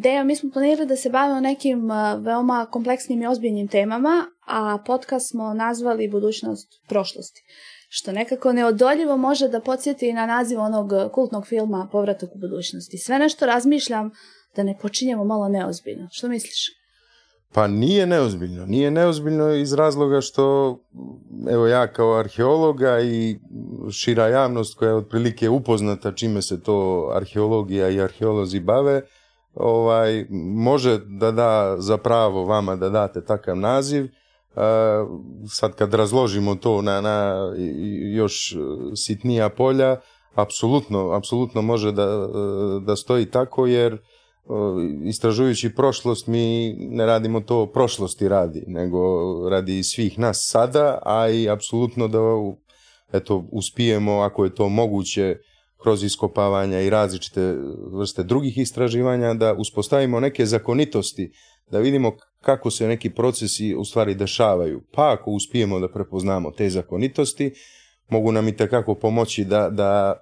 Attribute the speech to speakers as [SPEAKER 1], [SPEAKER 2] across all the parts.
[SPEAKER 1] Deja, mi smo planirali da se bavimo nekim veoma kompleksnim i ozbiljnim temama, a podcast smo nazvali Budućnost prošlosti, što nekako neodoljivo može da podsjeti na naziv onog kultnog filma Povratak u budućnosti. Sve nešto razmišljam da ne počinjemo malo neozbiljno. Što misliš?
[SPEAKER 2] Pa nije neozbiljno. Nije neozbiljno iz razloga što, evo ja kao arheologa i šira javnost koja je otprilike upoznata čime se to arheologija i arheolozi bave, ovaj, može da da za pravo vama da date takav naziv. E, sad kad razložimo to na, na još e, sitnija polja, apsolutno, apsolutno može da, e, da stoji tako jer istražujući prošlost mi ne radimo to prošlosti radi, nego radi svih nas sada, a i apsolutno da eto, uspijemo ako je to moguće kroz iskopavanja i različite vrste drugih istraživanja da uspostavimo neke zakonitosti, da vidimo kako se neki procesi u stvari dešavaju. Pa ako uspijemo da prepoznamo te zakonitosti, mogu nam i tekako pomoći da, da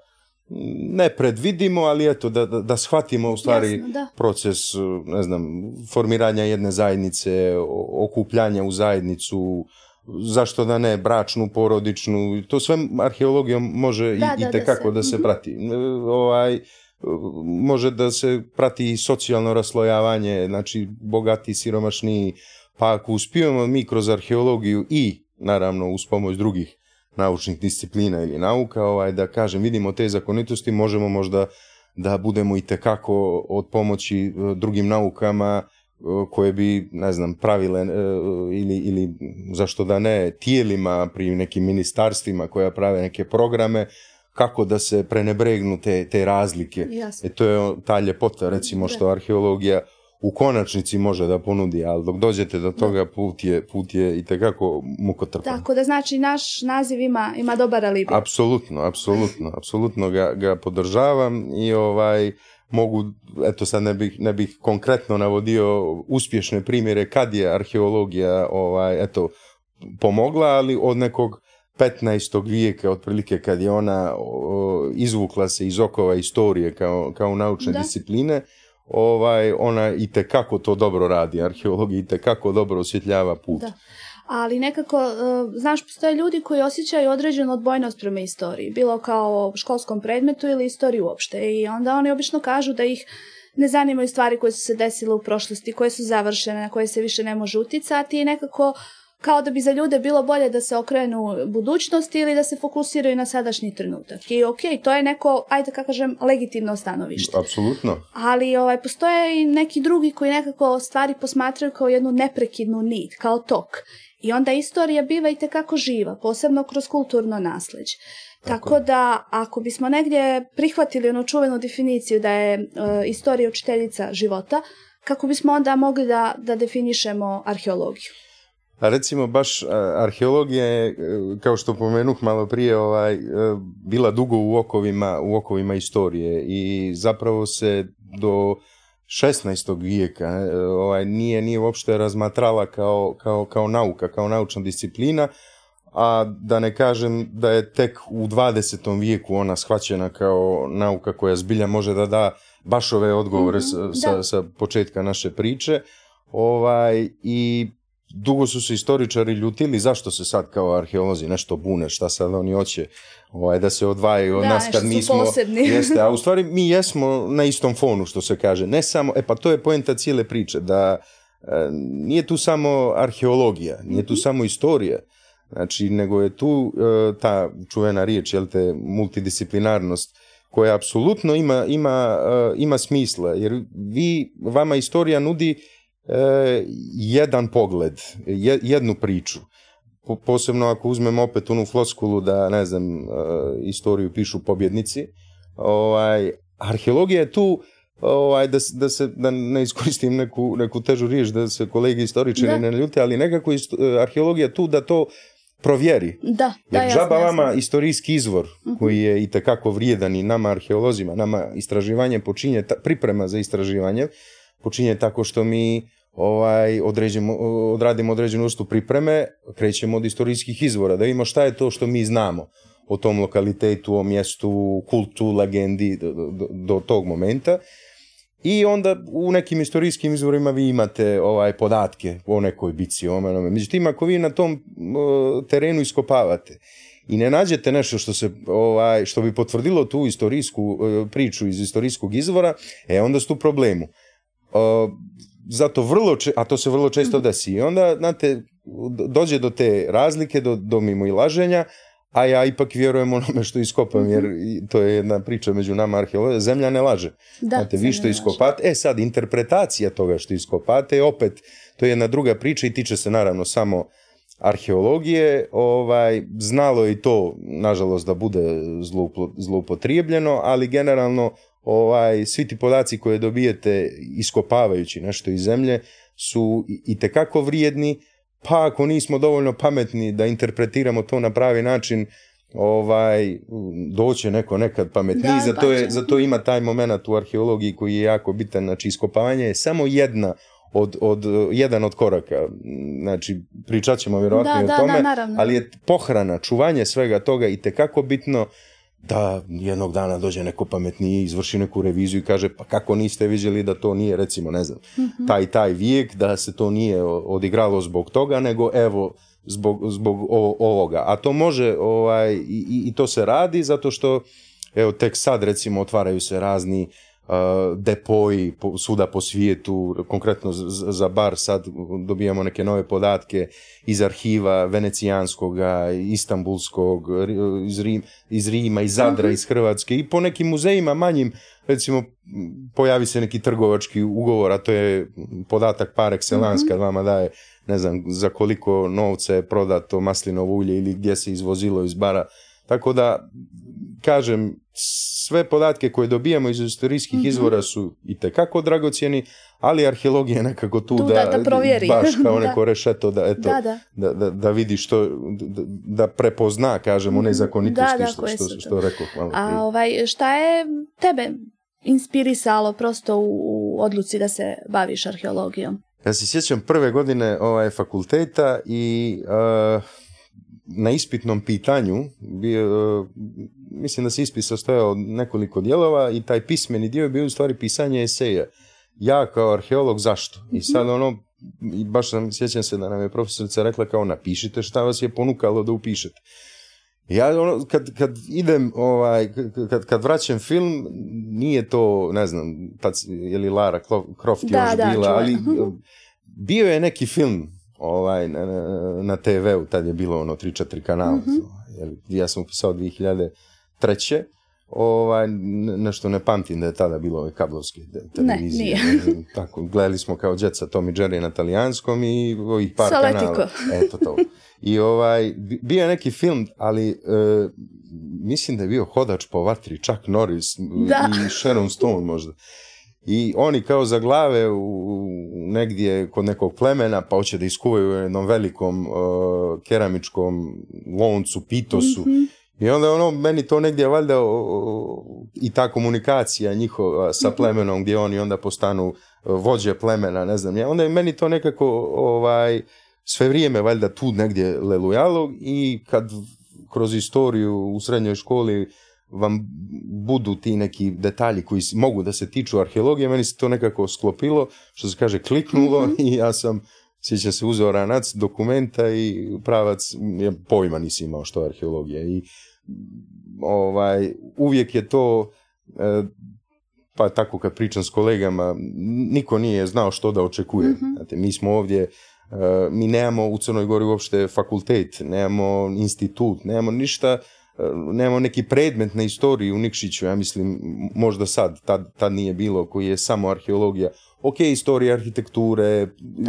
[SPEAKER 2] ne predvidimo, ali eto, da, da, shvatimo u stvari proces, ne znam, formiranja jedne zajednice, okupljanja u zajednicu, zašto da ne, bračnu, porodičnu, to sve arheologijom može da, i, da, tekako da se, mhm. prati. E, ovaj, može da se prati i socijalno raslojavanje, znači bogati, siromašni, pa ako uspijemo mi kroz arheologiju i naravno uz pomoć drugih naučnih disciplina ili nauka, ovaj, da kažem, vidimo te zakonitosti, možemo možda da budemo i tekako od pomoći e, drugim naukama koje bi, ne znam, pravile e, ili, ili zašto da ne, tijelima pri nekim ministarstvima koja prave neke programe, kako da se prenebregnu te, razlike. E to je ta ljepota, recimo, što arheologija u konačnici može da ponudi, ali dok dođete do toga put je, put je
[SPEAKER 1] i
[SPEAKER 2] tekako mukotrpan. Tako
[SPEAKER 1] da znači naš naziv ima, ima dobar alibi.
[SPEAKER 2] Apsolutno, apsolutno, apsolutno ga, ga podržavam i ovaj mogu, eto sad ne bih, ne bih konkretno navodio uspješne primjere kad je arheologija ovaj, eto, pomogla, ali od nekog 15. vijeka, otprilike kad je ona izvukla se iz okova istorije kao, kao naučne discipline, ovaj, ona i kako to dobro radi, arheologija i kako dobro osvjetljava put
[SPEAKER 1] ali nekako, e, znaš, postoje ljudi koji osjećaju određenu odbojnost prema istoriji, bilo kao školskom predmetu ili istoriji uopšte i onda oni obično kažu da ih ne zanimaju stvari koje su se desile u prošlosti, koje su završene, na koje se više ne može uticati i nekako kao da bi za ljude bilo bolje da se okrenu budućnosti ili da se fokusiraju na sadašnji trenutak. I ok, to je neko, ajde kako kažem, legitimno stanovište.
[SPEAKER 2] Apsolutno.
[SPEAKER 1] Ali ovaj, postoje i neki drugi koji nekako stvari posmatraju kao jednu neprekidnu nit, kao tok. I onda istorija biva i tekako živa, posebno kroz kulturno nasljeđe. Tako da, ako bismo negdje prihvatili onu čuvenu definiciju da je e, istorija učiteljica života, kako bismo onda mogli da, da definišemo arheologiju?
[SPEAKER 2] A pa recimo baš e, arheologija je, e, kao što pomenuh malo prije, ovaj, bila dugo u okovima, u okovima istorije i zapravo se do 16. vijeka e, ovaj, nije, nije uopšte razmatrala kao, kao, kao nauka, kao naučna disciplina, a da ne kažem da je tek u 20. vijeku ona shvaćena kao nauka koja zbilja može da da baš ove odgovore mhm, sa, sa, sa početka naše priče. Ovaj, I dugo su se istoričari ljutili zašto se sad kao arheolozi nešto bune, šta sad oni hoće ovaj, da se odvajaju od nas kad mi smo... Jeste, a u stvari mi jesmo na istom fonu što se kaže. Ne samo, e pa to je poenta cijele priče, da e, nije tu samo arheologija, nije tu mhm. samo istorija, znači nego je tu e, ta čuvena riječ, jel te, multidisciplinarnost, koja apsolutno ima, ima, e, ima smisla, jer vi, vama istorija nudi E, jedan pogled, jednu priču. Posebno ako uzmemo opet onu floskulu da, ne znam, e, istoriju pišu pobjednici, ovaj, arheologija je tu ovaj, da, da se, ne iskoristim neku, težu riječ, da se kolegi istoričari ne ljute, ali nekako arheologija arheologija tu da to provjeri.
[SPEAKER 1] Da, da Jer
[SPEAKER 2] džaba vama istorijski izvor mhm. koji je i takako vrijedan i nama arheolozima, nama istraživanje počinje, priprema za istraživanje, počinje tako što mi ovaj, određemo, odradimo određenu vrstu pripreme, krećemo od istorijskih izvora, da vidimo šta je to što mi znamo o tom lokalitetu, o mjestu, kultu, legendi do, tog momenta. I onda u nekim istorijskim izvorima vi imate ovaj podatke o nekoj bici, o Međutim, ako vi na tom terenu iskopavate i ne nađete nešto što se ovaj što bi potvrdilo tu istorijsku e, priču iz istorijskog izvora, e onda ste u problemu zato vrlo, a to se vrlo često mhm. desi. I onda, znate, dođe do te razlike, do, do mimo i laženja, a ja ipak vjerujem onome što iskopam, mhm. jer to je jedna priča među nama arheologa, zemlja ne laže. Da, znate, vi što iskopate, e sad, interpretacija toga što iskopate, opet, to je jedna druga priča i tiče se naravno samo arheologije, ovaj, znalo je i to, nažalost, da bude zloupotrijebljeno, ali generalno ovaj, svi ti podaci koje dobijete iskopavajući nešto iz zemlje su i tekako vrijedni, pa ako nismo dovoljno pametni da interpretiramo to na pravi način, ovaj, doće neko nekad pametniji, zato, je, zato ima taj moment u arheologiji koji je jako bitan, znači iskopavanje je samo jedna od, od, jedan od koraka, znači pričat ćemo vjerojatno o tome, ali je pohrana, čuvanje svega toga i tekako bitno da jednog dana dođe neko pametniji, izvrši neku reviziju i kaže pa kako niste vidjeli da to nije recimo ne znam mhm. taj taj vijek da se to nije odigralo zbog toga nego evo zbog, zbog ovoga. A to može ovaj, i, i to se radi zato što evo tek sad recimo otvaraju se razni depoji suda po svijetu, konkretno za bar sad dobijamo neke nove podatke iz arhiva venecijanskog, istambulskog, iz, iz Rima, iz Zadra, mhm. iz Hrvatske i po nekim muzejima manjim, recimo pojavi se neki trgovački ugovor, a to je podatak par excellence kad mhm. vama daje ne znam za koliko novce je prodato maslinovo ulje ili gdje se izvozilo iz bara tako da, kažem, sve podatke koje dobijamo iz istorijskih mhm. izvora su i tekako dragocjeni, ali arheologija je nekako tu,
[SPEAKER 1] tu
[SPEAKER 2] da,
[SPEAKER 1] da,
[SPEAKER 2] baš kao neko rešeto da, da, vidi što, da prepozna, kažem, one nezakonitosti mhm. što, što, rekao.
[SPEAKER 1] A ovaj, šta je tebe inspirisalo prosto u, odluci da se baviš arheologijom? Ja se
[SPEAKER 2] sjećam prve godine ovaj, fakulteta i eh, na ispitnom pitanju, bio, e, mislim da se ispit sastojao od nekoliko dijelova i taj pismeni dio je bio u stvari pisanje eseja. Ja kao arheolog zašto? I mhm. sad ono, baš sam, sjećam se da nam je profesorica rekla kao napišite šta vas je ponukalo da upišete. Ja ono, kad, kad idem, ovaj, kad, kad vraćam film, nije to, ne znam, tad je li Lara Croft još bila, ali mhm. bio je neki film ovaj, na, na TV-u, tad je bilo ono 3-4 kanala. Mm-hmm. Ja sam upisao 2003. Ovaj, nešto ne pamtim da je tada bilo ove kablovske televizije. Ne, nije. Tako, gledali smo kao djeca Tom i Jerry na talijanskom i ovih par kanala.
[SPEAKER 1] Eto to.
[SPEAKER 2] I ovaj, bio je neki film, ali e, mislim da je bio Hodač po vatri, čak Norris i Sharon Stone možda i oni kao za glave u, negdje kod nekog plemena pa hoće da iskuvaju u jednom velikom uh, keramičkom loncu, pitosu mhm. i onda ono, meni to negdje valjda i ta komunikacija njihova sa mhm. plemenom gdje oni onda postanu uh, vođe plemena, ne znam, ja, onda je meni to nekako ovaj, sve vrijeme valjda tu negdje lelujalo i kad kroz istoriju u srednjoj školi vam budu ti neki detalji koji mogu da se tiču arheologije, meni se to nekako sklopilo, što se kaže kliknulo mhm. i ja sam, sjećam se, uzeo ranac dokumenta i pravac, ja pojma nisi imao što je arheologija i ovaj, uvijek je to e, pa tako kad pričam s kolegama, niko nije znao što da očekuje. mm Znate, mi smo ovdje, e, mi nemamo u Crnoj Gori uopšte fakultet, nemamo institut, nemamo ništa nemamo neki predmet na istoriji u Nikšiću, ja mislim, možda sad, tad, nije bilo, koji je samo arheologija. Ok, istorija arhitekture,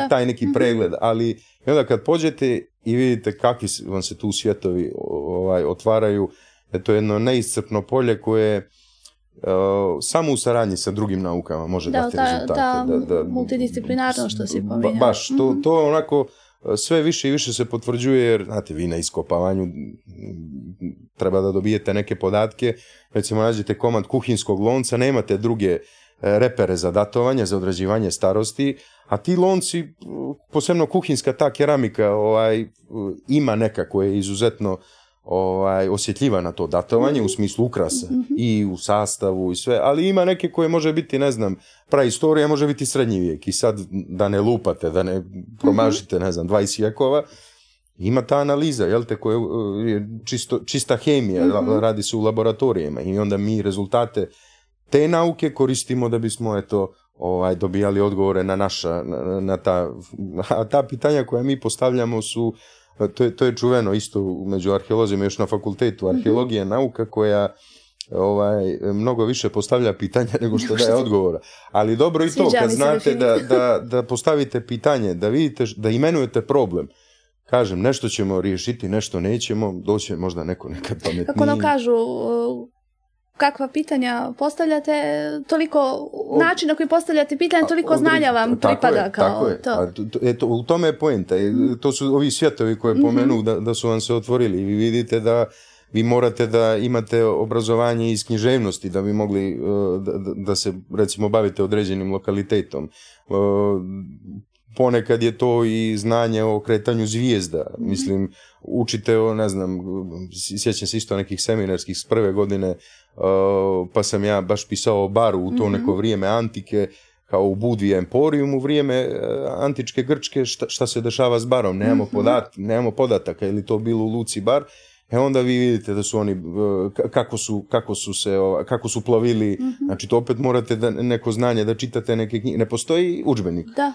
[SPEAKER 2] taj neki mhm. pregled, ali i onda kad pođete i vidite kakvi vam se tu svjetovi ovaj, otvaraju, je to jedno neiscrpno polje koje e, samo u saradnji sa drugim naukama može da, dati da, Da,
[SPEAKER 1] da, multidisciplinarno što si pominjao. Ba,
[SPEAKER 2] baš, to, mhm. to onako sve više i više se potvrđuje jer, znate, vi na iskopavanju treba da dobijete neke podatke, recimo nađete komad kuhinskog lonca, nemate druge e, repere za datovanje, za odrađivanje starosti, a ti lonci, posebno kuhinska ta keramika, ovaj, ima neka koja je izuzetno ovaj, osjetljiva na to datovanje u smislu ukrasa i u sastavu i sve, ali ima neke koje može biti, ne znam, praistorija može biti srednji vijek i sad da ne lupate, da ne promažite, ne znam, 20 vijekova ima ta analiza, jel te, koja eh, je čisto, čista hemija, mhm. radi se u laboratorijima i onda mi rezultate te nauke koristimo da bismo, eto, ovaj, dobijali odgovore na naša, na, na ta, a ta pitanja koja mi postavljamo su pa to je, to je čuveno isto među arheolozima, još na fakultetu. Mhm. Arheologija je nauka koja ovaj, mnogo više postavlja pitanja nego što daje odgovora. Ali dobro i to, kad znate da, da, da postavite pitanje, da vidite, da imenujete problem. Kažem, nešto ćemo riješiti, nešto nećemo, doće možda neko nekad pametniji.
[SPEAKER 1] Kako nam kažu, kakva pitanja postavljate, toliko način na koji postavljate pitanja, toliko znanja vam pripada kao
[SPEAKER 2] tako je. to. u tome je poenta. To su ovi svjetovi koje mhm. pomenu da, su vam se otvorili vi vidite da vi morate da imate obrazovanje iz književnosti da bi mogli e, da, da se recimo bavite određenim lokalitetom. E, ponekad je to i znanje o kretanju zvijezda. Mhm. Mislim, učite o, ne znam, sjećam se isto nekih seminarskih s prve godine Eh, pa sam ja baš pisao o baru u to mhm. neko vrijeme antike, kao u Budvi Emporium u vrijeme eh, antičke Grčke, šta, se dešava s barom, nemamo, mhm. podataka, ili to bilo u Luci bar, E onda vi vidite da su oni, eh, kako su, kako su se, kako su plavili, mhm. znači to opet morate da neko znanje da čitate neke knjige, ne postoji udžbenik.
[SPEAKER 1] Da,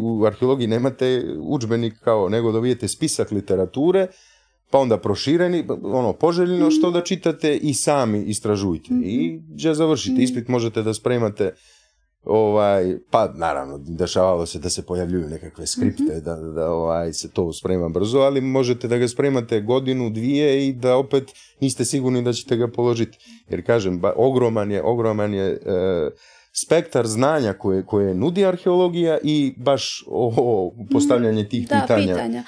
[SPEAKER 2] U arheologiji nemate udžbenik kao, nego vidite spisak literature, pa onda prošireni, ono, poželjno što da čitate i sami istražujte. I će mhm. završite mhm. ispit, možete da spremate ovaj, pa naravno, dešavalo se da se pojavljuju nekakve skripte, mhm. da, da ovaj, se to sprema brzo, ali možete da ga spremate godinu, dvije i da opet niste sigurni da ćete ga položiti. Jer kažem, ogroman je, ogroman je e, spektar znanja koje, koje nudi arheologija i baš ovo postavljanje mm, tih pitanja.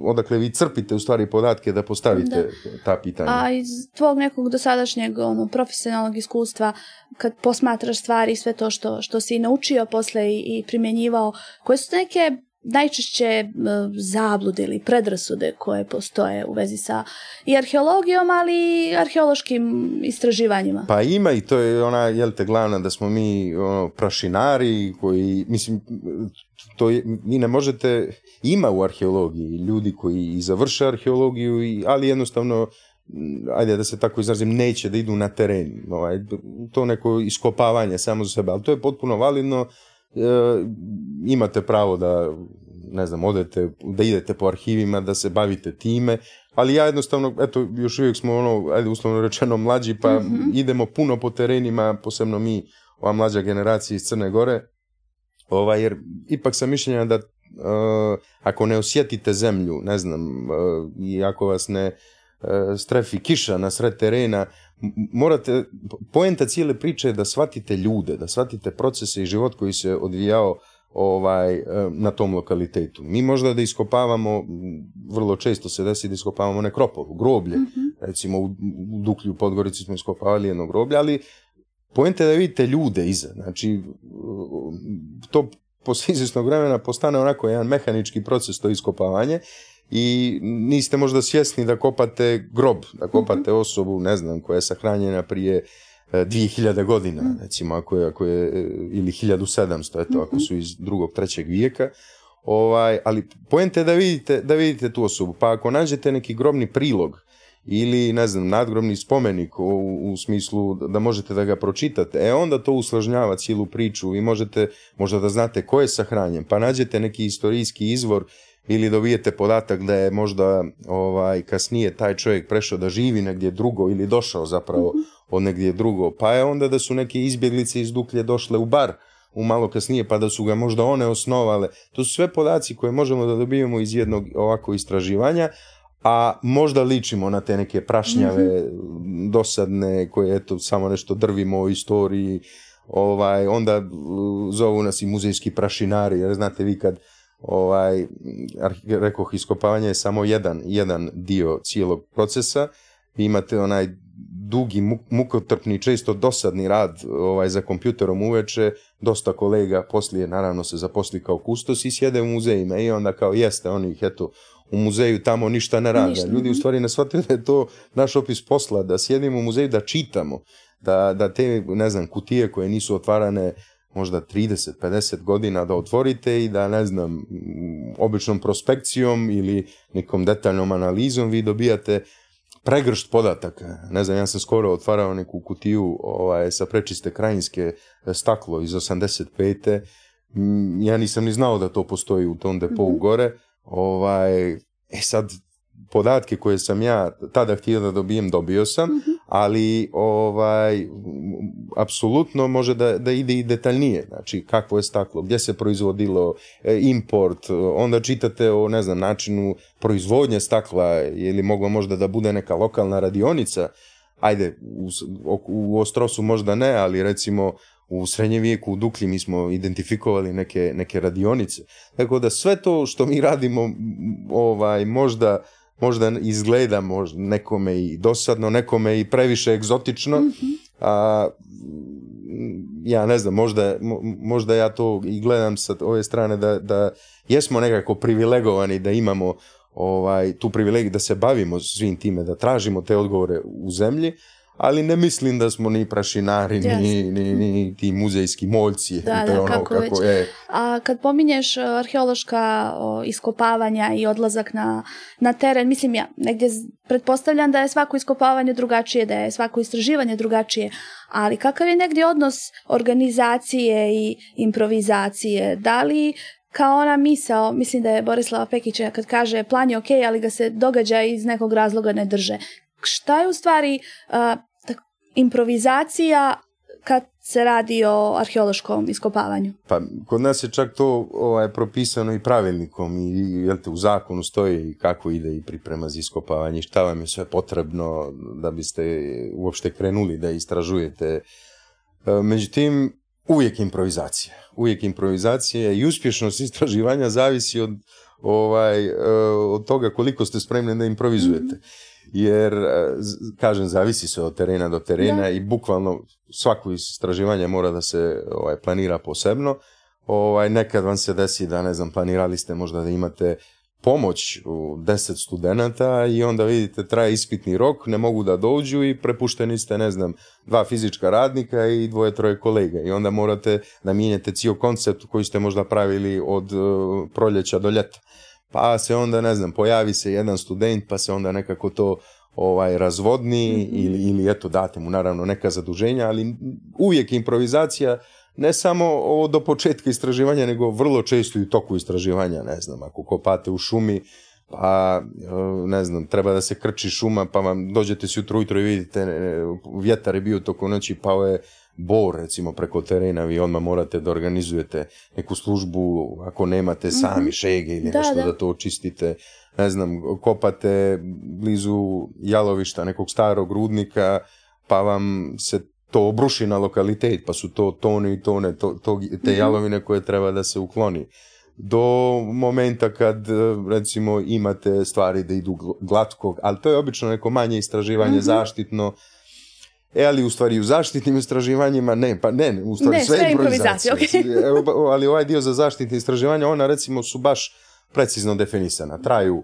[SPEAKER 2] odakle vi crpite u stvari podatke da postavite ta pitanja.
[SPEAKER 1] A iz tvog nekog dosadašnjeg ono, profesionalnog iskustva kad posmatraš stvari i sve to što, što si naučio posle i, i primjenjivao, koje su neke najčešće eh, zablude ili predrasude koje postoje u vezi sa i arheologijom, ali i arheološkim istraživanjima.
[SPEAKER 2] Pa ima i to je ona, jel te, glavna da smo mi ono, prašinari koji, mislim, to je, ne možete, ima u arheologiji ljudi koji i završe arheologiju, ali jednostavno mm, ajde da se tako izrazim, neće da idu na teren. Ovaj, to neko iskopavanje samo za sebe, ali to je potpuno validno E, imate pravo da ne znam, odete, da idete po arhivima, da se bavite time, ali ja jednostavno, eto, još uvijek smo ono, ajde, uslovno rečeno mlađi, pa mhm. idemo puno po terenima, posebno mi, ova mlađa generacija iz Crne Gore, ovaj, jer ipak sam mišljenja da e, ako ne osjetite zemlju, ne znam, e, i ako vas ne E, strefi kiša na sred terena, morate, poenta cijele priče je da shvatite ljude, da shvatite procese i život koji se odvijao ovaj, e, na tom lokalitetu. Mi možda da iskopavamo, vrlo često se desi da iskopavamo nekropovu, groblje. Mhm. Recimo u Duklju, u Podgorici smo iskopavali jedno groblje, ali poenta je da vidite ljude iza. Znači, e, to posle izvjesnog vremena postane onako jedan mehanički proces to iskopavanje i niste možda svjesni da kopate grob, da kopate mhm. osobu, ne znam, koja je sahranjena prije 2000 e, godina, mhm. recimo, ako je, ako je e, ili 1700, eto, ako mhm. su iz drugog, trećeg vijeka, ovaj, ali poente da vidite, da vidite tu osobu, pa ako nađete neki grobni prilog, ili, ne znam, nadgrobni spomenik u, u smislu da možete da ga pročitate, e onda to usložnjava cijelu priču, i možete možda da znate ko je sahranjen, pa nađete neki istorijski izvor ili dobijete podatak da je možda ovaj, kasnije taj čovjek prešao da živi negdje drugo ili došao zapravo mhm. od negdje drugo, pa je onda da su neke izbjeglice iz Duklje došle u bar u malo kasnije, pa da su ga možda one osnovale. To su sve podaci koje možemo da dobijemo iz jednog ovako istraživanja, a možda ličimo na te neke prašnjave mhm. dosadne koje eto samo nešto drvimo o istoriji, ovaj, onda zovu nas i muzejski prašinari, jer znate vi kad ovaj, rekoh, iskopavanje je samo jedan, jedan dio cijelog procesa. Vi imate onaj dugi, mukotrpni, često dosadni rad ovaj, za kompjuterom uveče, dosta kolega poslije naravno se zaposli kao kustos i sjede u muzejima i onda kao jeste, oni ih eto u muzeju tamo ništa ne rade. Ljudi u mhm. stvari ne shvataju da je to naš opis posla, da sjedimo u muzeju, da čitamo, da, da te, ne znam, kutije koje nisu otvarane možda 30-50 godina da otvorite i da ne znam, običnom prospekcijom ili nekom detaljnom analizom vi dobijate pregršt podataka. Ne znam, ja sam skoro otvarao neku kutiju ovaj, sa prečiste krajinske e, staklo iz 85. Mm, ja nisam ni znao da to postoji u tom depou mm gore. Ovaj, e sad, podatke koje sam ja tada htio da dobijem, dobio sam, mhm. ali ovaj, apsolutno može da, da ide i detaljnije, znači kakvo je staklo, gdje se proizvodilo, e, import, e, onda čitate o, ne znam, načinu proizvodnje stakla ili mogla možda da bude neka lokalna radionica, ajde, u, u Ostrosu možda ne, ali recimo u srednjem vijeku u Dukli mi smo identifikovali neke, neke radionice. Tako da sve to što mi radimo ovaj, možda možda izgleda možda nekome i dosadno, nekome i previše egzotično, mhm a ja ne znam, možda, možda ja to i gledam sa ove strane da, da jesmo nekako privilegovani da imamo ovaj, tu privilegiju da se bavimo svim time, da tražimo te odgovore u zemlji, ali ne mislim da smo ni prašinari, ni, ni, ti muzejski moljci.
[SPEAKER 1] Da, da, ono kako, već. A kad pominješ e, arheološka iskopavanja i odlazak na, na teren, mislim ja, negdje pretpostavljam da je svako iskopavanje drugačije, da je svako istraživanje drugačije, ali kakav je negdje odnos organizacije i improvizacije? Da li kao ona misao, mislim da je Borislava Pekića kad kaže plan je ok, ali ga se događa iz nekog razloga ne drže. Šta je u stvari improvizacija kad se radi o arheološkom iskopavanju?
[SPEAKER 2] Pa kod nas je čak to ovaj, propisano i pravilnikom i jel te, u zakonu stoji kako ide i priprema za iskopavanje, šta vam je sve potrebno da biste uopšte krenuli da istražujete. E, međutim, uvijek improvizacija. Uvijek improvizacija i uspješnost istraživanja zavisi od, ovaj, e, od toga koliko ste spremni da improvizujete. Mhm jer, e, kažem, zavisi se od terena do terena i bukvalno svako istraživanje mora da se ovaj, planira posebno. Ovaj, nekad vam se desi da, ne znam, planirali ste možda da imate pomoć u deset studenata i onda vidite traje ispitni rok, ne mogu da dođu i prepušteni ste, ne znam, dva fizička radnika i dvoje, troje kolega i onda morate da mijenjate cijel koncept koji ste možda pravili od e, proljeća do ljeta pa se onda, ne znam, pojavi se jedan student, pa se onda nekako to ovaj razvodni mhm. ili, ili eto date mu naravno neka zaduženja, ali uvijek improvizacija ne samo do početka istraživanja, nego vrlo često i u toku istraživanja, ne znam, ako kopate u šumi, pa e, ne znam, treba da se krči šuma, pa vam dođete si jutro ujutro i vidite e, vjetar je bio toko noći, pao je bor recimo preko terena, vi odmah morate da organizujete neku službu ako nemate mhm. sami šege ili da, nešto da. to očistite, ne znam, kopate blizu jalovišta nekog starog rudnika, pa vam se to obruši na lokalitet, pa su to tone i tone to, te mhm. jalovine koje treba da se ukloni do momenta kad e, recimo imate stvari da idu glatkog, ali to je obično neko manje istraživanje mhm. zaštitno, e, ali u stvari u zaštitnim istraživanjima, ne, pa ne, u stvari sve, sve improvizacije. E, ali ovaj dio za zaštitne istraživanja, ona recimo su baš precizno definisana. Traju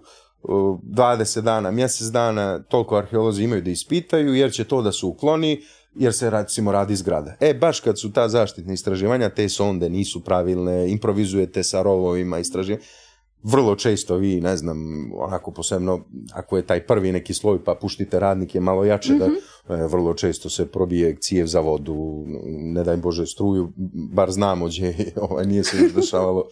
[SPEAKER 2] uh, 20 dana, mjesec dana, toliko arheolozi imaju da ispitaju, jer će to da se ukloni, jer se recimo radi zgrada. E, baš kad su ta zaštitna istraživanja, te sonde nisu pravilne, improvizujete sa rovovima istraživanja, vrlo često vi, ne znam, onako posebno, ako je taj prvi neki sloj pa puštite radnike malo jače, da mhm. e, vrlo često se probije cijev za vodu, ne daj Bože struju, bar znamo gdje ovaj, nije se dešavalo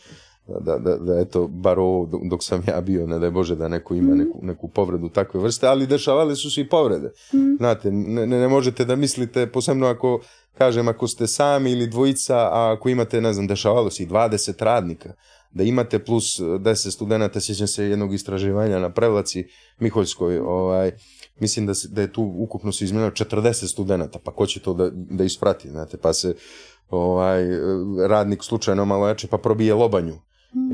[SPEAKER 2] da, da, da eto, bar ovo dok sam ja bio, ne daj Bože da neko ima mhm. neku, povredu takve vrste, ali dešavale su se i povrede. Mhm. Znate, ne, ne možete da mislite, posebno ako, kažem, ako ste sami ili dvojica, a ako imate, ne znam, dešavalo se i 20 radnika, da imate plus 10 studenta, sjećam se jednog istraživanja na Prevlaci Miholjskoj, mhm. ovaj, mislim da, da je tu ukupno se izmijenilo 40 studenta, pa ko će to da, da isprati, znate, pa se ovaj, radnik slučajno malo jače, pa probije lobanju Mm.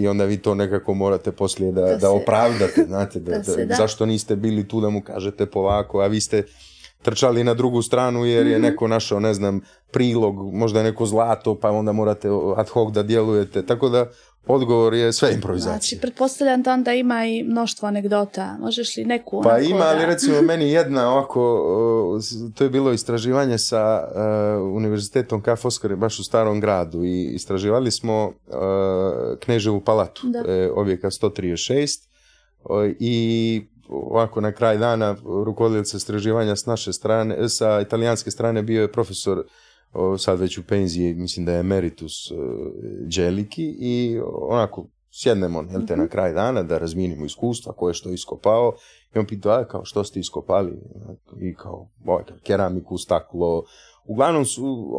[SPEAKER 2] I onda vi to nekako morate poslije da, da, opravdate, znate, da, zašto niste bili tu da mu kažete povako, a vi ste trčali na drugu stranu jer je mhm. neko našao, ne znam, prilog, možda je neko zlato, pa onda morate ad hoc da djelujete. Tako da odgovor je sve improvizacija. Znači,
[SPEAKER 1] pretpostavljam da onda ima i mnoštvo anegdota. Možeš li neku? Pa ima,
[SPEAKER 2] ali recimo meni jedna ovako, to je bilo istraživanje sa e, Univerzitetom K. baš u starom gradu i istraživali smo e, Kneževu palatu, da. 136 i ovako na kraj dana se istraživanja s naše strane, sa italijanske strane bio je profesor sad već u penziji, mislim da je emeritus e, Đeliki i onako sjednemo jel na mhm. kraj dana da razminimo iskustva, ko je što iskopao i on pitao kao što ste iskopali i kao keramiku, staklo, uglavnom su,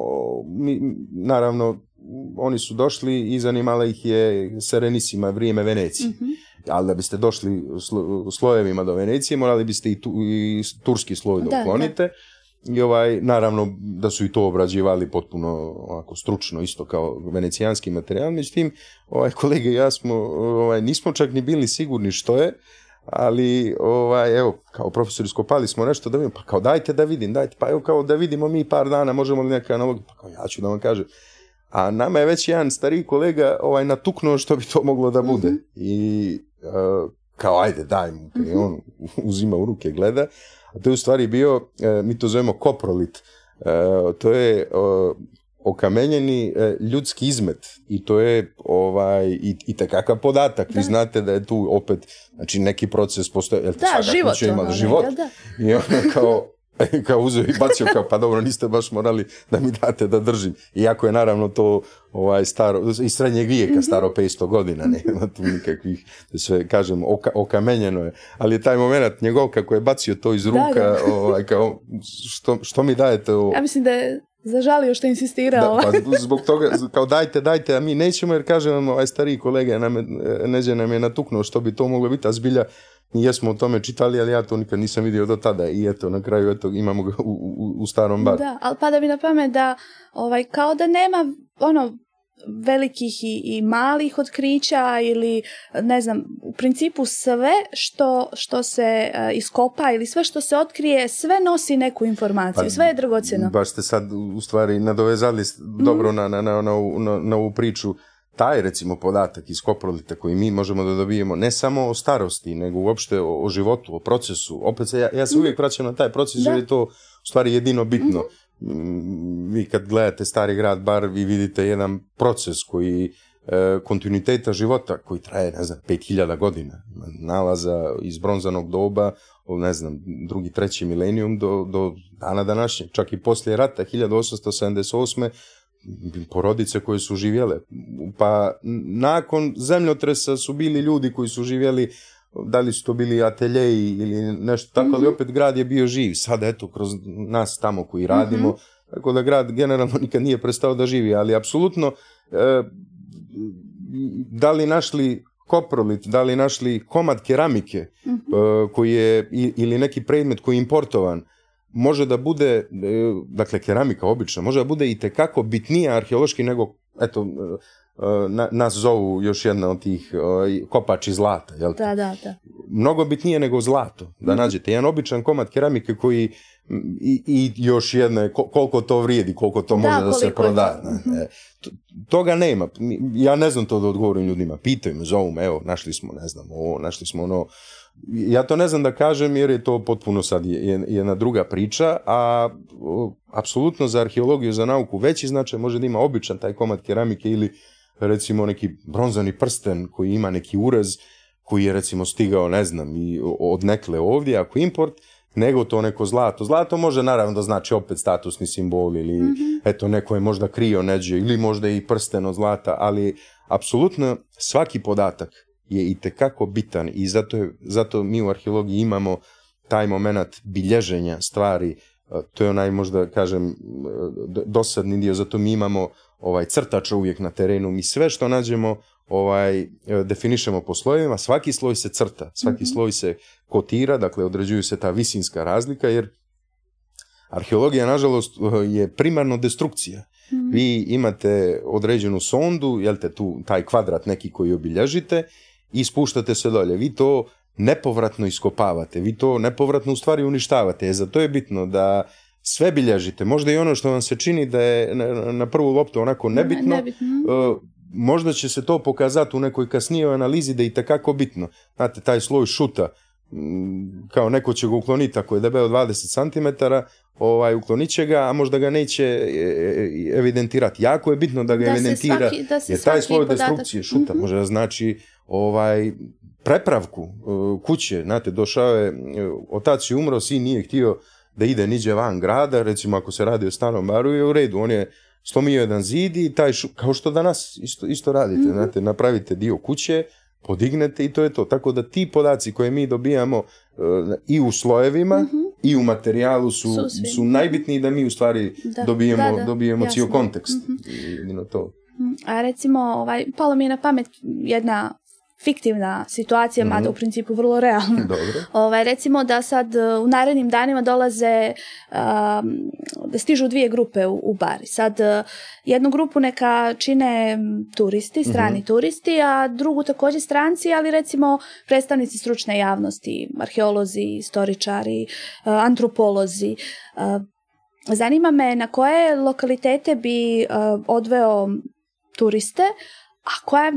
[SPEAKER 2] naravno, oni su došli i zanimala ih je serenisima vrijeme Venecije. Mhm. Ali da biste došli slo, slojevima do Venecije, morali biste i, tu, i turski sloj da uklonite. I ovaj, naravno da su i to obrađivali potpuno ovako stručno, isto kao venecijanski materijal, međutim, ovaj, kolege i ja smo, ovaj, nismo čak ni bili sigurni što je, ali ovaj, evo, kao profesor iskopali smo nešto da vidimo, pa kao dajte da vidim, dajte, pa evo kao da vidimo mi par dana, možemo li neka analogija, pa ja ću da vam kažem. A nama je već jedan stari kolega ovaj, natuknuo što bi to moglo da bude. Mhm. I Uh, kao ajde daj mu mhm. on uzima u ruke, gleda, a to je u stvari bio, uh, mi to zovemo koprolit, uh, to je okamenjeni ljudski izmet i to je ovaj i, i takakav podatak. Vi znate da je tu opet znači neki proces postoje, jel da, život, ono, I ono kao kao uzeo i bacio kao, pa dobro, niste baš morali da mi date da držim. Iako je naravno to ovaj staro, iz srednjeg vijeka, mhm. staro 500 godina, nema mhm. tu nikakvih, sve, kažem, okamenjeno je. Ali je taj moment njegov kako je bacio to iz ruka, Ovaj, kao, što, što mi dajete ovo?
[SPEAKER 1] Ja mislim da je Zažalio što je insistirao. pa
[SPEAKER 2] zbog toga, kao dajte, dajte, a mi nećemo jer kažem ovaj stariji kolega, nam, e, nam je natuknuo što bi to moglo biti, a zbilja jesmo o tome čitali, ali ja to nikad nisam vidio do tada i eto, na kraju eto, imamo ga u, u, u starom baru.
[SPEAKER 1] Da, ali pada mi na pamet da ovaj, kao da nema ono velikih i, i malih otkrića ili ne znam, u principu sve što, što se eh, iskopa ili sve što se otkrije, sve nosi neku informaciju, pa, sve je dragocjeno.
[SPEAKER 2] Baš ste sad u stvari nadovezali dobro na, mhm. na, na, na, na ovu priču taj recimo podatak iz koprolita koji mi možemo da dobijemo ne samo o starosti, nego uopšte o, o životu, o procesu. Opet ja, ja se mhm. uvijek vraćam na taj proces jer je to u stvari jedino bitno. Mhm. Mm, vi kad gledate Stari grad bar vi vidite jedan proces koji e, kontinuiteta života koji traje, ne znam, 5000 godina. Nalaza iz bronzanog doba, ne znam, drugi, treći milenijum do, do dana današnje čak i poslije rata 1878 porodice koje su živjele. Pa nakon zemljotresa su bili ljudi koji su živjeli da li su to bili ateljeji ili nešto tako, ali mhm. opet grad je bio živ. Sad eto, kroz nas tamo koji radimo, mhm. tako da grad generalno nikad nije prestao da živi, ali apsolutno e, da li našli koprolit, da li našli komad keramike mhm. e, koji je, ili neki predmet koji je importovan, može da bude, e, dakle keramika obična, može da bude i tekako bitnija arheološki nego, eto, e, e, nas zovu još jedna od tih kopači zlata, jel?
[SPEAKER 1] Da, da, da.
[SPEAKER 2] Mnogo bitnije nego zlato, da mhm. nađete jedan običan komad keramike koji i, još jedna je koliko to vrijedi, koliko to može da, se proda. Mhm. Toga nema. Ja ne znam to da odgovorim ljudima. Pitaju me, zovu me, evo, našli smo, ne znam, ovo, našli smo ono, ja to ne znam da kažem jer je to potpuno sad jedna druga priča, a apsolutno za arheologiju, za nauku veći značaj može da ima običan taj komad keramike ili recimo neki bronzani prsten koji ima neki urez koji je recimo stigao, ne znam, i od nekle ovdje, ako import, nego to neko zlato. Zlato može naravno da znači opet statusni simbol ili mhm. eto neko je možda krio neđe ili možda i prsten od zlata, ali apsolutno svaki podatak je i tekako bitan i zato, je, zato mi u arheologiji imamo taj moment bilježenja stvari, e, to je onaj možda kažem e, dosadni dio, zato mi imamo ovaj crtača uvijek na terenu, mi sve što nađemo ovaj e, definišemo po slojevima, svaki sloj se crta, svaki mhm. sloj se kotira, dakle određuju se ta visinska razlika jer arheologija nažalost je primarno destrukcija. Mhm. Vi imate određenu sondu, jel tu taj kvadrat neki koji obilježite i spuštate se dolje. Vi to nepovratno iskopavate, vi to nepovratno u stvari uništavate. E, zato je bitno da sve bilježite, možda i ono što vam se čini da je na prvu loptu onako nebitno, e, možda će se to pokazati u nekoj kasnijoj analizi da je i bitno. Znate, taj sloj šuta, mm, kao neko će ga ukloniti ako je debeo 20 cm, ovaj, uklonit će ga, a možda ga neće e, e, evidentirati. Jako je bitno da ga evidentira, jer taj sloj destrukcije šuta mhm. može znači ovaj, prepravku e, kuće, znate, došao je, e, otac je umro, sin nije htio da ide niđe van grada, recimo ako se radi o stanom baru je u redu, on je slomio jedan zid i taj, kao što danas isto, isto radite, mhm. znate, napravite dio kuće, podignete i to je to. Tako da ti podaci koje mi dobijamo e, i u slojevima mhm. i u materijalu su, su najbitniji da mi u stvari dobijemo, dobijemo cijel kontekst. mm to.
[SPEAKER 1] Mhm. A recimo, ovaj, palo mi je na pamet jedna fiktivna situacija, mm mada mhm. u principu vrlo realna. Dobro. Ovaj, recimo da sad e, u narednim danima dolaze, da stižu dvije grupe u, Bari. bar. Sad e, jednu grupu neka čine turisti, mhm. strani turisti, a drugu također stranci, ali recimo predstavnici stručne javnosti, arheolozi, istoričari, e, antropolozi, Zanima me na koje lokalitete bi odveo turiste, a koja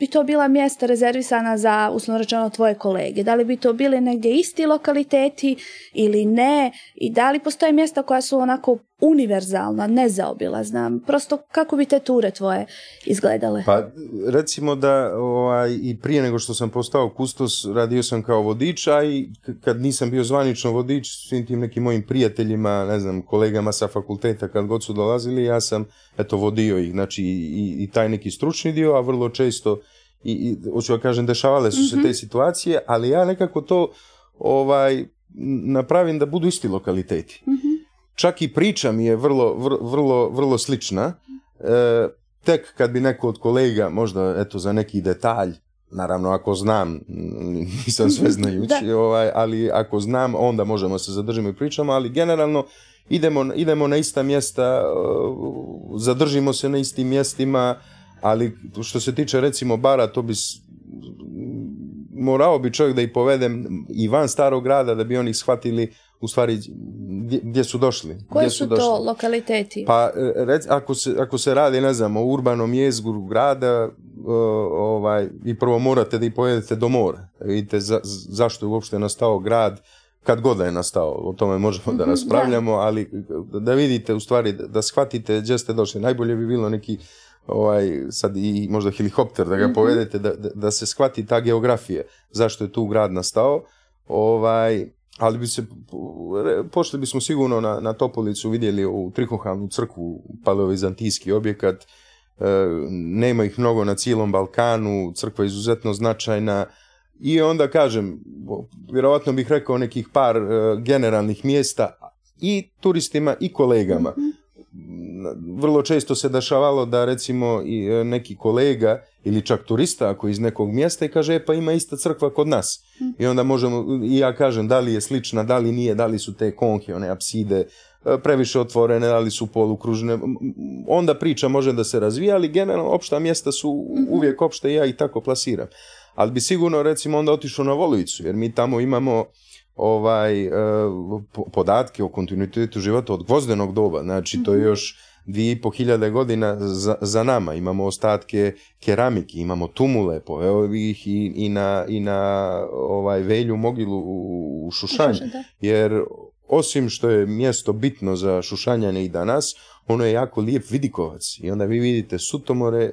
[SPEAKER 1] bi to bila mjesta rezervisana za uslovno tvoje kolege? Da li bi to bili negdje isti lokaliteti ili ne? I da li postoje mjesta koja su onako univerzalna, nezaobilazna. Prosto kako bi te ture tvoje izgledale?
[SPEAKER 2] Pa recimo da ovaj, i prije nego što sam postao kustos radio sam kao vodič, a i kad nisam bio zvanično vodič svim tim nekim mojim prijateljima, ne znam, kolegama sa fakulteta kad god su dolazili, ja sam eto vodio ih, znači i, i taj neki stručni dio, a vrlo često i, hoću da kažem dešavale su se mhm. te situacije, ali ja nekako to ovaj napravim da budu isti lokaliteti. Mhm čak i priča mi je vrlo, vrlo, vrlo slična. E, tek kad bi neko od kolega možda eto za neki detalj naravno ako znam nisam sve znajući ovaj, ali ako znam onda možemo se zadržimo i pričamo ali generalno idemo, idemo na ista mjesta e, zadržimo se na istim mjestima ali što se tiče recimo bara to bi morao bi čovjek da i povedem i van starog grada da bi oni shvatili u stvari gdje, su došli.
[SPEAKER 1] Koji su, to lokaliteti?
[SPEAKER 2] Pa e, rec, ako, se, radi, ne znam, o urbanom jezgu grada, e, ovaj, i prvo morate da i pojedete do mora. Vidite zašto je uopšte nastao grad, kad god je nastao, o tome možemo da mhm, raspravljamo, ali e, da vidite u stvari, da, shvatite gdje ste došli. Najbolje bi bilo neki ovaj, sad i možda helikopter da ga mhm. povedete, da, da, se shvati ta geografija, zašto je tu grad nastao, ovaj, ali bi se, pošli bismo sigurno na, na Topolicu vidjeli u trihohalnu crkvu, paleovizantijski objekat, e, nema ih mnogo na cijelom Balkanu, crkva je izuzetno značajna i onda kažem, vjerojatno bih rekao nekih par e, generalnih mjesta i turistima i kolegama. Mhm vrlo često se dešavalo da recimo i e, neki kolega ili čak turista ako iz nekog mjesta i kaže e, pa ima ista crkva kod nas i onda možemo i ja kažem da li je slična da li nije da li su te konhe, one apside e, previše otvorene da li su polukružne onda priča može da se razvija ali generalno opšta mjesta su uvijek opšte ja i tako plasiram ali bi sigurno recimo onda otišao na Volujicu jer mi tamo imamo ovaj, podatke o kontinuitetu života od gvozdenog doba, znači to je mhm. još hiljade godina za, za nama. Imamo ostatke keramike, imamo tumule, poveo ih i, i, na, i na ovaj velju mogilu u, Šušanj. Jer osim što je mjesto bitno za Šušanjane i danas, ono je jako lijep vidikovac i onda vi vidite Sutomore e,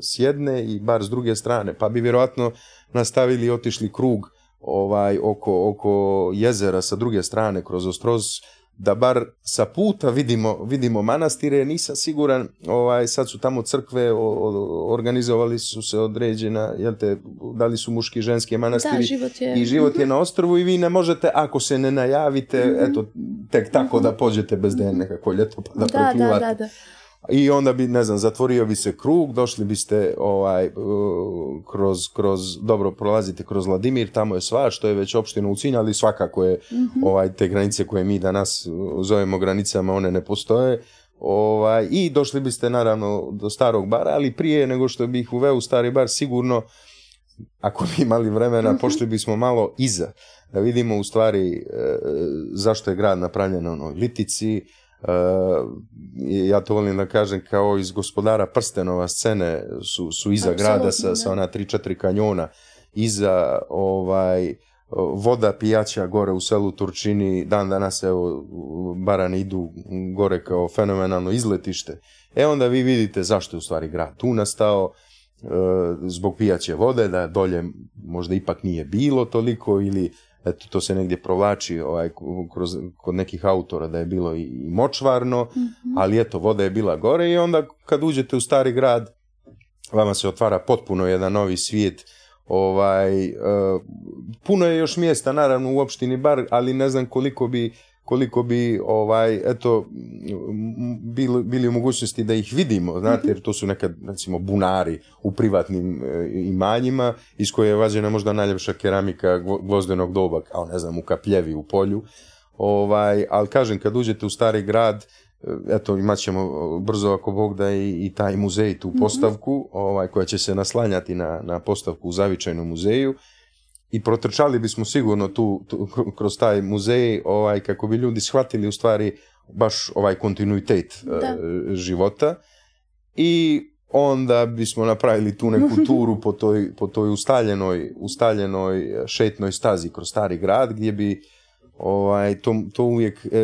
[SPEAKER 2] s jedne i bar s druge strane, pa bi vjerojatno nastavili i otišli krug ovaj oko, oko jezera sa druge strane kroz Ostroz da bar sa puta vidimo, vidimo manastire, nisam siguran, ovaj, sad su tamo crkve, organizovali su se određena, jel te, da li su muški i ženski manastiri. I život je na mhm. ostrovu i vi ne možete, ako se ne najavite, mhm. eto, tek tako mhm. da pođete bez dne, kako ljeto, pa da, da, da, da i onda bi, ne znam, zatvorio bi se krug, došli biste ovaj, kroz, kroz, dobro, prolazite kroz Vladimir, tamo je sva, što je već opština u Cinj, ali svakako je mhm. ovaj, te granice koje mi danas zovemo granicama, one ne postoje. Ovaj, I došli biste naravno do starog bara, ali prije nego što bih ih uveo u stari bar, sigurno, ako bi imali vremena, mhm. pošli bismo malo iza, da vidimo u stvari e, zašto je grad napravljen na onoj litici, E, ja to volim da kažem kao iz gospodara prstenova scene su, iza grada sa, ona 3-4 kanjona iza ovaj voda pijaća gore u selu Turčini, dan danas evo barani idu gore kao fenomenalno izletište. E onda vi vidite zašto je u stvari grad tu nastao, e, zbog pijaće vode, da dolje možda ipak nije bilo toliko ili eto to se negdje provlači ovaj, kroz, kod nekih autora da je bilo i, močvarno, mhm. ali eto, voda je bila gore i onda kad uđete u stari grad, vama se otvara potpuno jedan novi svijet, ovaj, e, puno je još mjesta naravno u opštini Bar, ali ne znam koliko bi koliko bi ovaj eto bili, bili u mogućnosti da ih vidimo znate jer to su nekad recimo bunari u privatnim e, imanjima iz koje je vađena možda najljepša keramika gvozdenog doba kao ne znam u kapljevi u polju ovaj ali kažem kad uđete u stari grad e, eto imat ćemo e, brzo ako Bog da i, i taj muzej tu mhm. postavku ovaj koja će se naslanjati na, na postavku u Zavičajnom muzeju i protrčali bismo sigurno tu, tu kroz taj muzej ovaj kako bi ljudi shvatili u stvari baš ovaj kontinuitet e, života i onda bismo napravili tu neku turu po toj, po toj ustaljenoj, ustaljenoj šetnoj stazi kroz stari grad gdje bi ovaj, to, to uvijek, e,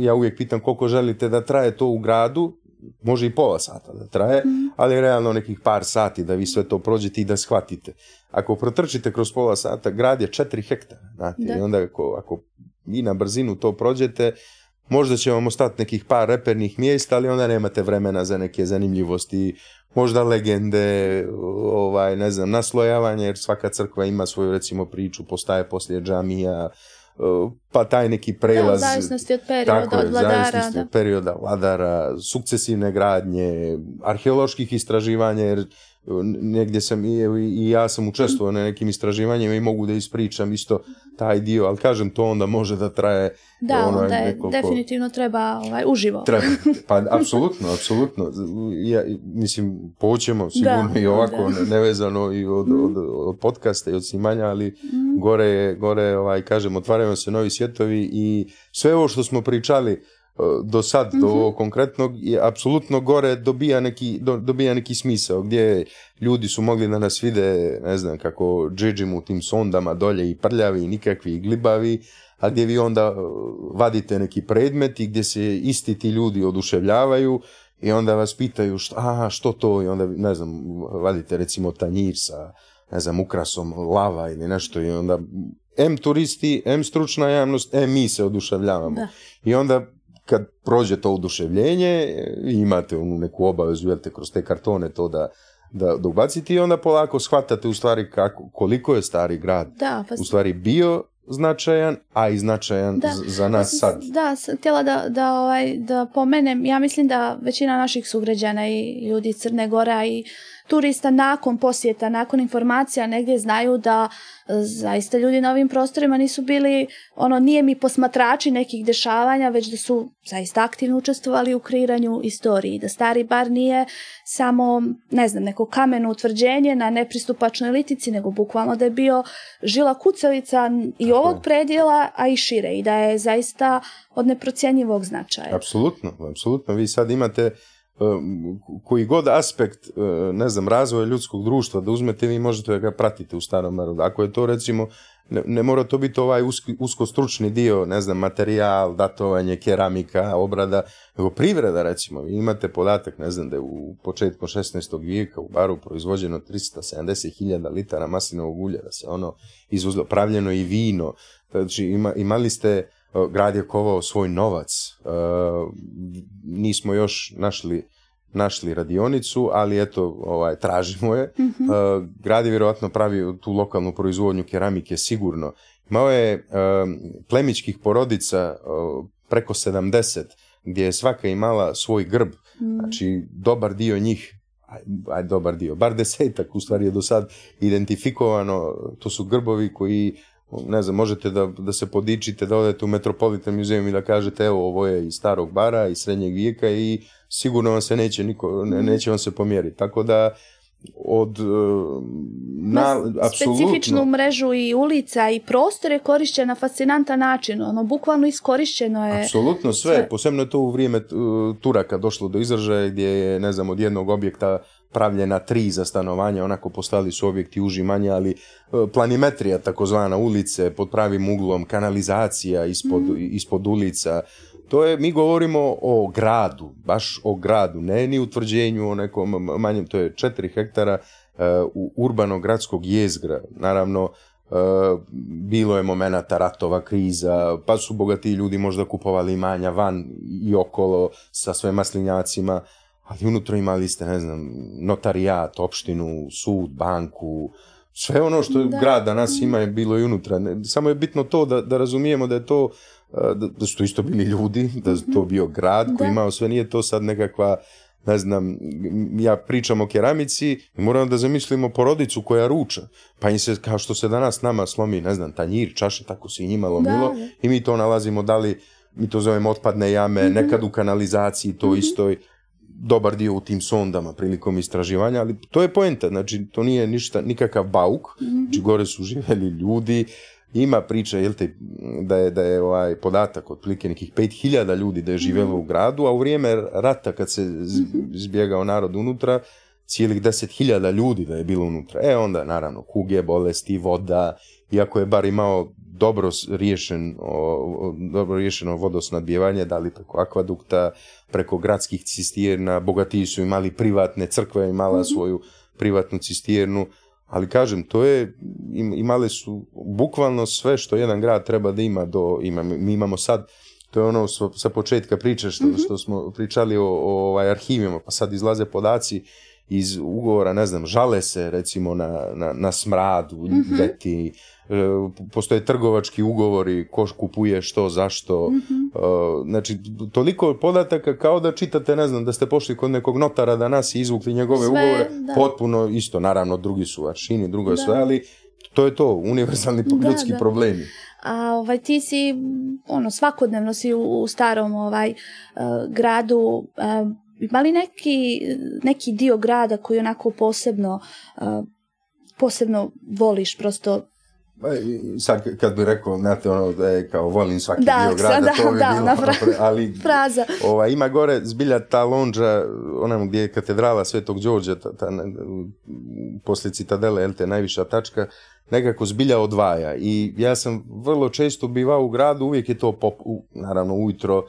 [SPEAKER 2] ja uvijek pitam koliko želite da traje to u gradu može i pola sata da traje, mhm. ali realno nekih par sati da vi sve to prođete i da shvatite. Ako protrčite kroz pola sata, grad je četiri hektara, i onda ako, ako vi na brzinu to prođete, možda će vam ostati nekih par repernih mjesta, ali onda nemate vremena za neke zanimljivosti, možda legende, ovaj, ne znam, naslojavanje, jer svaka crkva ima svoju, recimo, priču, postaje poslije džamija, E, pa taj neki prelaz...
[SPEAKER 1] Da, od zavisnosti od perioda, tako od vladara. Da. od perioda,
[SPEAKER 2] vladara, sukcesivne gradnje, arheoloških istraživanja, jer negdje sam i, i ja sam učestvovao na nekim istraživanjima i mogu da ispričam isto taj dio, ali kažem to onda može da traje
[SPEAKER 1] da, ono, onda je, definitivno treba ovaj, uživo.
[SPEAKER 2] Treba, pa apsolutno, apsolutno. Ja, mislim, poćemo sigurno i ovako nevezano i od, mm. od, podcasta i od snimanja, ali mm. gore je, gore, ovaj, kažem, otvaraju se novi svjetovi i sve ovo što smo pričali, E, do sad, do mhm. konkretnog, je apsolutno gore dobija neki, do, dobija neki smisao, gdje ljudi su mogli da nas vide, ne znam, kako džiđim u tim sondama dolje i prljavi i nikakvi i glibavi, a gdje vi onda e, vadite neki predmet i gdje se isti ti ljudi oduševljavaju i onda vas pitaju šta, aha, što to, i onda, ne znam, vadite recimo tanjir sa, ne znam, ukrasom lava ili nešto i onda M turisti, M stručna javnost, M mi se oduševljavamo. I onda kad prođe to uduševljenje, e, imate onu neku obavezu, jel kroz te kartone to da da dobacite i onda polako shvatate u stvari kako, koliko je stari grad
[SPEAKER 1] da, pa... u stvari
[SPEAKER 2] bio značajan, a i značajan za nas sad.
[SPEAKER 1] Da, sam htjela da, da, ovaj, da pomenem, ja mislim da većina naših sugrađana i ljudi Crne Gora i turista nakon posjeta, nakon informacija negdje znaju da e, zaista ljudi na ovim prostorima nisu bili, ono nije mi posmatrači nekih dešavanja, već da su zaista aktivno učestvovali u kreiranju istoriji, da stari bar nije samo, ne znam, neko kameno utvrđenje na nepristupačnoj litici, nego bukvalno da je bio žila kucavica i ovog predjela, a i šire i da je zaista od neprocjenjivog značaja.
[SPEAKER 2] Apsolutno, apsolutno. Vi sad imate Eh, koji god aspekt, eh, ne znam, razvoja ljudskog društva da uzmete, vi možete da ga pratite u starom narodu. Ako je to, recimo, ne, mora to biti ovaj uski, usko stručni dio, ne znam, materijal, datovanje, keramika, obrada, nego privreda, recimo. Vi imate podatak, ne znam, da je u početku 16. vijeka u baru proizvođeno 370.000 litara maslinovog ulja, da se ono izuzlo, pravljeno i vino. Znači, ima, imali ste Eh, grad je kovao svoj novac. Eh, nismo još našli našli radionicu, ali eto, ovaj, tražimo je. Mhm. Eh, grad je vjerojatno pravio tu lokalnu proizvodnju keramike sigurno. Imao je plemičkih porodica preko 70, gdje je svaka imala svoj grb. Mhm. Znači, dobar dio njih aj, dobar dio, bar desetak u stvari je do sad identifikovano, to su grbovi koji ne znam, možete da, da se podičite, da odete u Metropolitan muzeum i da kažete evo ovo je iz starog bara, i srednjeg vijeka i sigurno vam se neće, niko, ne, mhm. neće vam se pomjeriti. Tako da od e, na,
[SPEAKER 1] specifičnu mrežu i ulica i prostore je na fascinantan način, ono bukvalno iskorišćeno je.
[SPEAKER 2] Apsolutno sve, sve. posebno je to u vrijeme e, Turaka došlo do izražaja gdje je ne znam od jednog objekta pravljena tri za stanovanje, onako postali su objekti manje, ali e, planimetrija takozvana ulice pod pravim uglom, kanalizacija ispod, mhm. ispod ulica, to je, mi govorimo o gradu, baš o gradu, ne ni utvrđenju o nekom manjem, to je četiri hektara e, uh, urbanog gradskog jezgra, naravno e, bilo je momenata ratova, kriza, pa su bogati ljudi možda kupovali imanja van i okolo sa sve maslinjacima ali unutra imali ste, ne znam, notarijat, opštinu, sud, banku, sve ono što grad danas ima je bilo i unutra. Samo je bitno to da, razumijemo da je to, da, su to isto bili ljudi, da je to mhm. bio grad koji imao sve, nije to sad nekakva ne znam, ja pričam o keramici i moramo da zamislimo porodicu koja ruča, pa im se, kao što se danas nama slomi, ne znam, tanjir, čaše, tako se i njima lomilo i mi to nalazimo, da li mi to zovemo otpadne jame, mhm. nekad u kanalizaciji to isto mhm. istoj, dobar dio u tim sondama prilikom istraživanja, ali to je poenta, znači to nije ništa, nikakav bauk, znači mhm. gore su živjeli ljudi, ima priča, jel te, da je, da je ovaj podatak otprilike nekih 5000 ljudi da je živjelo mhm. u gradu, a u vrijeme rata kad se mhm. izbjegao narod unutra, cijelih 10.000 ljudi da je bilo unutra. E onda, naravno, kuge, bolesti, voda, iako je bar imao dobro riješen, dobro riješeno vodosnadbijevanje, da li preko akvadukta, preko gradskih cistirna, bogatiji su imali privatne crkve, imala mhm. svoju privatnu cisternu, ali kažem, to je, imale su bukvalno sve što jedan grad treba da ima, do, ima mi imamo sad, to je ono sa početka priče što, mhm. smo pričali o, ovaj, arhivima, pa sad izlaze podaci iz ugovora, ne znam, žale se recimo na, na, na smradu, mhm. E, postoje trgovački ugovori, ko kupuje što, zašto, mhm. e, znači toliko podataka kao da čitate, ne znam, da ste pošli kod nekog notara da nas izvukli njegove Sve, ugovore, potpuno isto, naravno drugi su aršini, drugo je sve, ali to je to, univerzalni ljudski problemi.
[SPEAKER 1] A ovaj, ti si, ono, svakodnevno si u, starom ovaj, e, gradu, uh, imali neki, neki dio grada koji onako posebno, posebno voliš, prosto
[SPEAKER 2] pa sad kad bi rekao, znate, ono, da je kao volim svaki da, dio grada, to bi bilo, ono, ali fraza. Ova, ima gore zbilja ta lonđa, onamo gdje je katedrala Svetog Đorđa, ta, ta, poslije citadele, jel te, najviša tačka, nekako zbilja odvaja. I ja sam vrlo često bivao u gradu, uvijek je to, pop, u, naravno, ujutro, e,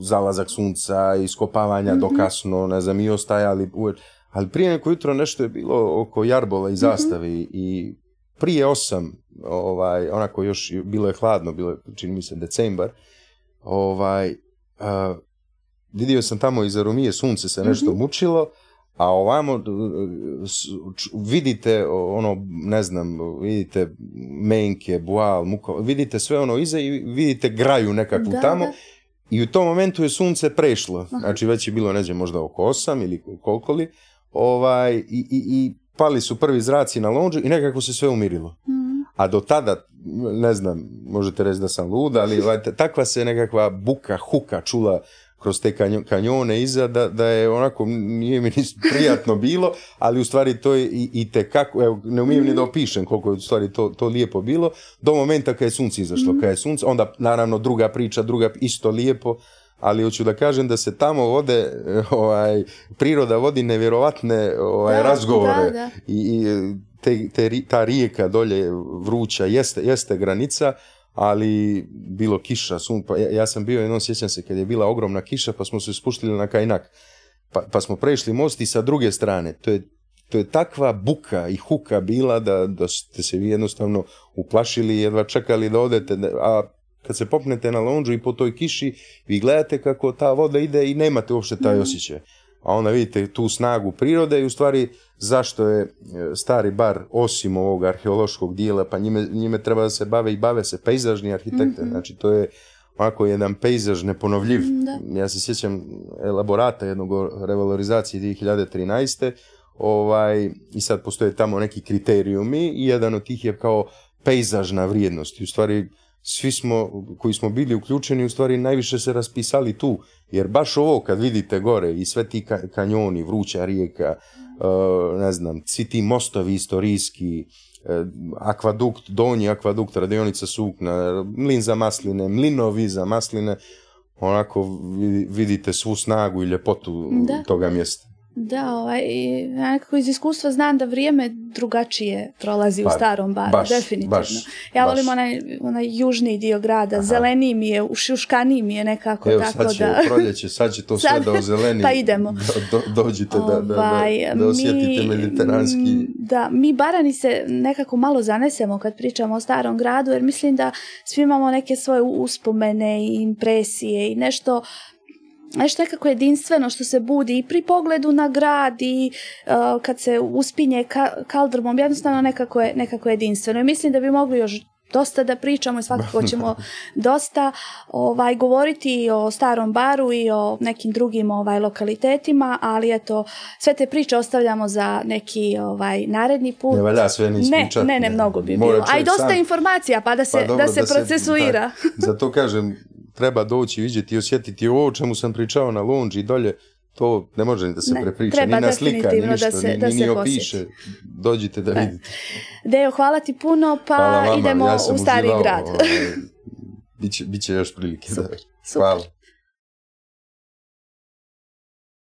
[SPEAKER 2] zalazak sunca, iskopavanja mm do mhm. kasno, ne znam, i ostajali, uvijek. ali prije neko jutro nešto je bilo oko Jarbola i mhm. zastavi i prije osam, ovaj, onako još bilo je hladno, bilo je, čini mi se, decembar, ovaj, vidio sam tamo iza Rumije sunce se nešto mhm. mučilo, a ovamo vidite ono, ne znam, vidite menke, bual, muko, vidite sve ono iza i vidite graju nekakvu tamo. I u tom momentu je sunce prešlo, znači već je bilo, ne znam, možda oko osam ili koliko li, ovaj, i, i pali su prvi zraci na lonđu i nekako se sve umirilo. Mhm. A do tada, ne znam, možete reći da sam luda, ali ovaj, takva se nekakva buka, huka čula kroz te kanjone iza, da, da je onako, nije mi ni prijatno bilo, ali u stvari to je i, i tekako, evo, ne umijem ni da mhm. opišem koliko je u stvari to, to lijepo bilo, do momenta kad je sunce izašlo, mhm. kada je sunce, onda naravno druga priča, druga, isto lijepo, ali hoću da kažem da se tamo vode, ovaj, priroda vodi nevjerovatne ovaj, razgovore i te, ta rijeka dolje vruća jeste, jeste granica, ali bilo kiša, sun, pa ja, sam bio jednom, sjećam se, kad je bila ogromna kiša, pa smo se spuštili na Kajnak, pa, pa smo prešli most i sa druge strane, to je to je takva buka i huka bila da, da ste se vi jednostavno uplašili jedva čekali da odete, a kad se popnete na lonđu i po toj kiši, vi gledate kako ta voda ide i nemate uopšte taj mhm. osjećaj. A onda vidite tu snagu prirode i u stvari zašto je e, stari bar osim ovog arheološkog dijela, pa njime, treba da se bave i bave se pejzažni arhitekte. Mhm. Znači to je ovako jedan pejzaž neponovljiv. Mm, ja se sjećam elaborata jednog revalorizacije 2013. Ovaj, I sad postoje tamo neki kriterijumi i jedan od tih je kao pejzažna vrijednost. I u stvari svi smo, koji smo bili uključeni, u stvari najviše se raspisali tu. Jer baš ovo kad vidite gore i sve ti kanjoni, vruća rijeka, mhm. eh, ne znam, svi ti mostovi istorijski, eh, akvadukt, donji akvadukt, radionica sukna, mlin za masline, mlinovi za masline, onako vidite svu snagu i ljepotu toga mjesta.
[SPEAKER 1] Da, ovaj, ja nekako iz iskustva znam da vrijeme drugačije prolazi u pa, starom baru, definitivno. ja volim onaj, onaj južni dio grada, zeleniji mi je, ušuškaniji mi je nekako. Evo, tako
[SPEAKER 2] sad će
[SPEAKER 1] da...
[SPEAKER 2] proljeće, sad će to sve da ozeleni. pa idemo. Do, dođite da, da, ovaj, osjetite mi, mediteranski.
[SPEAKER 1] Da, mi barani se nekako malo zanesemo kad pričamo o starom gradu, jer mislim da svi imamo neke svoje uspomene i impresije i nešto nešto nekako jedinstveno što se budi i pri pogledu na grad i e, kad se uspinje ka- kaldrmom, jednostavno nekako je, nekako jedinstveno. I mislim da bi mogli još dosta da pričamo i svakako ćemo dosta ovaj, govoriti o starom baru i o nekim drugim ovaj, lokalitetima, ali eto, sve te priče ostavljamo za neki ovaj, naredni put.
[SPEAKER 2] Ne valja sve ne,
[SPEAKER 1] ne, ne, mnogo bi bilo. A i dosta informacija pa da pa se, da se procesuira.
[SPEAKER 2] zato kažem, treba doći, vidjeti i osjetiti ovo čemu sam pričao na lunđi i dolje, to ne može da se ne, prepriča, ni na slika, ni ništa, da se, ni, da ni, opiše. Dođite da ne. vidite.
[SPEAKER 1] Dejo, hvala ti puno, pa idemo u stari grad. Ovaj,
[SPEAKER 2] biće, još prilike. Super, Hvala. Super.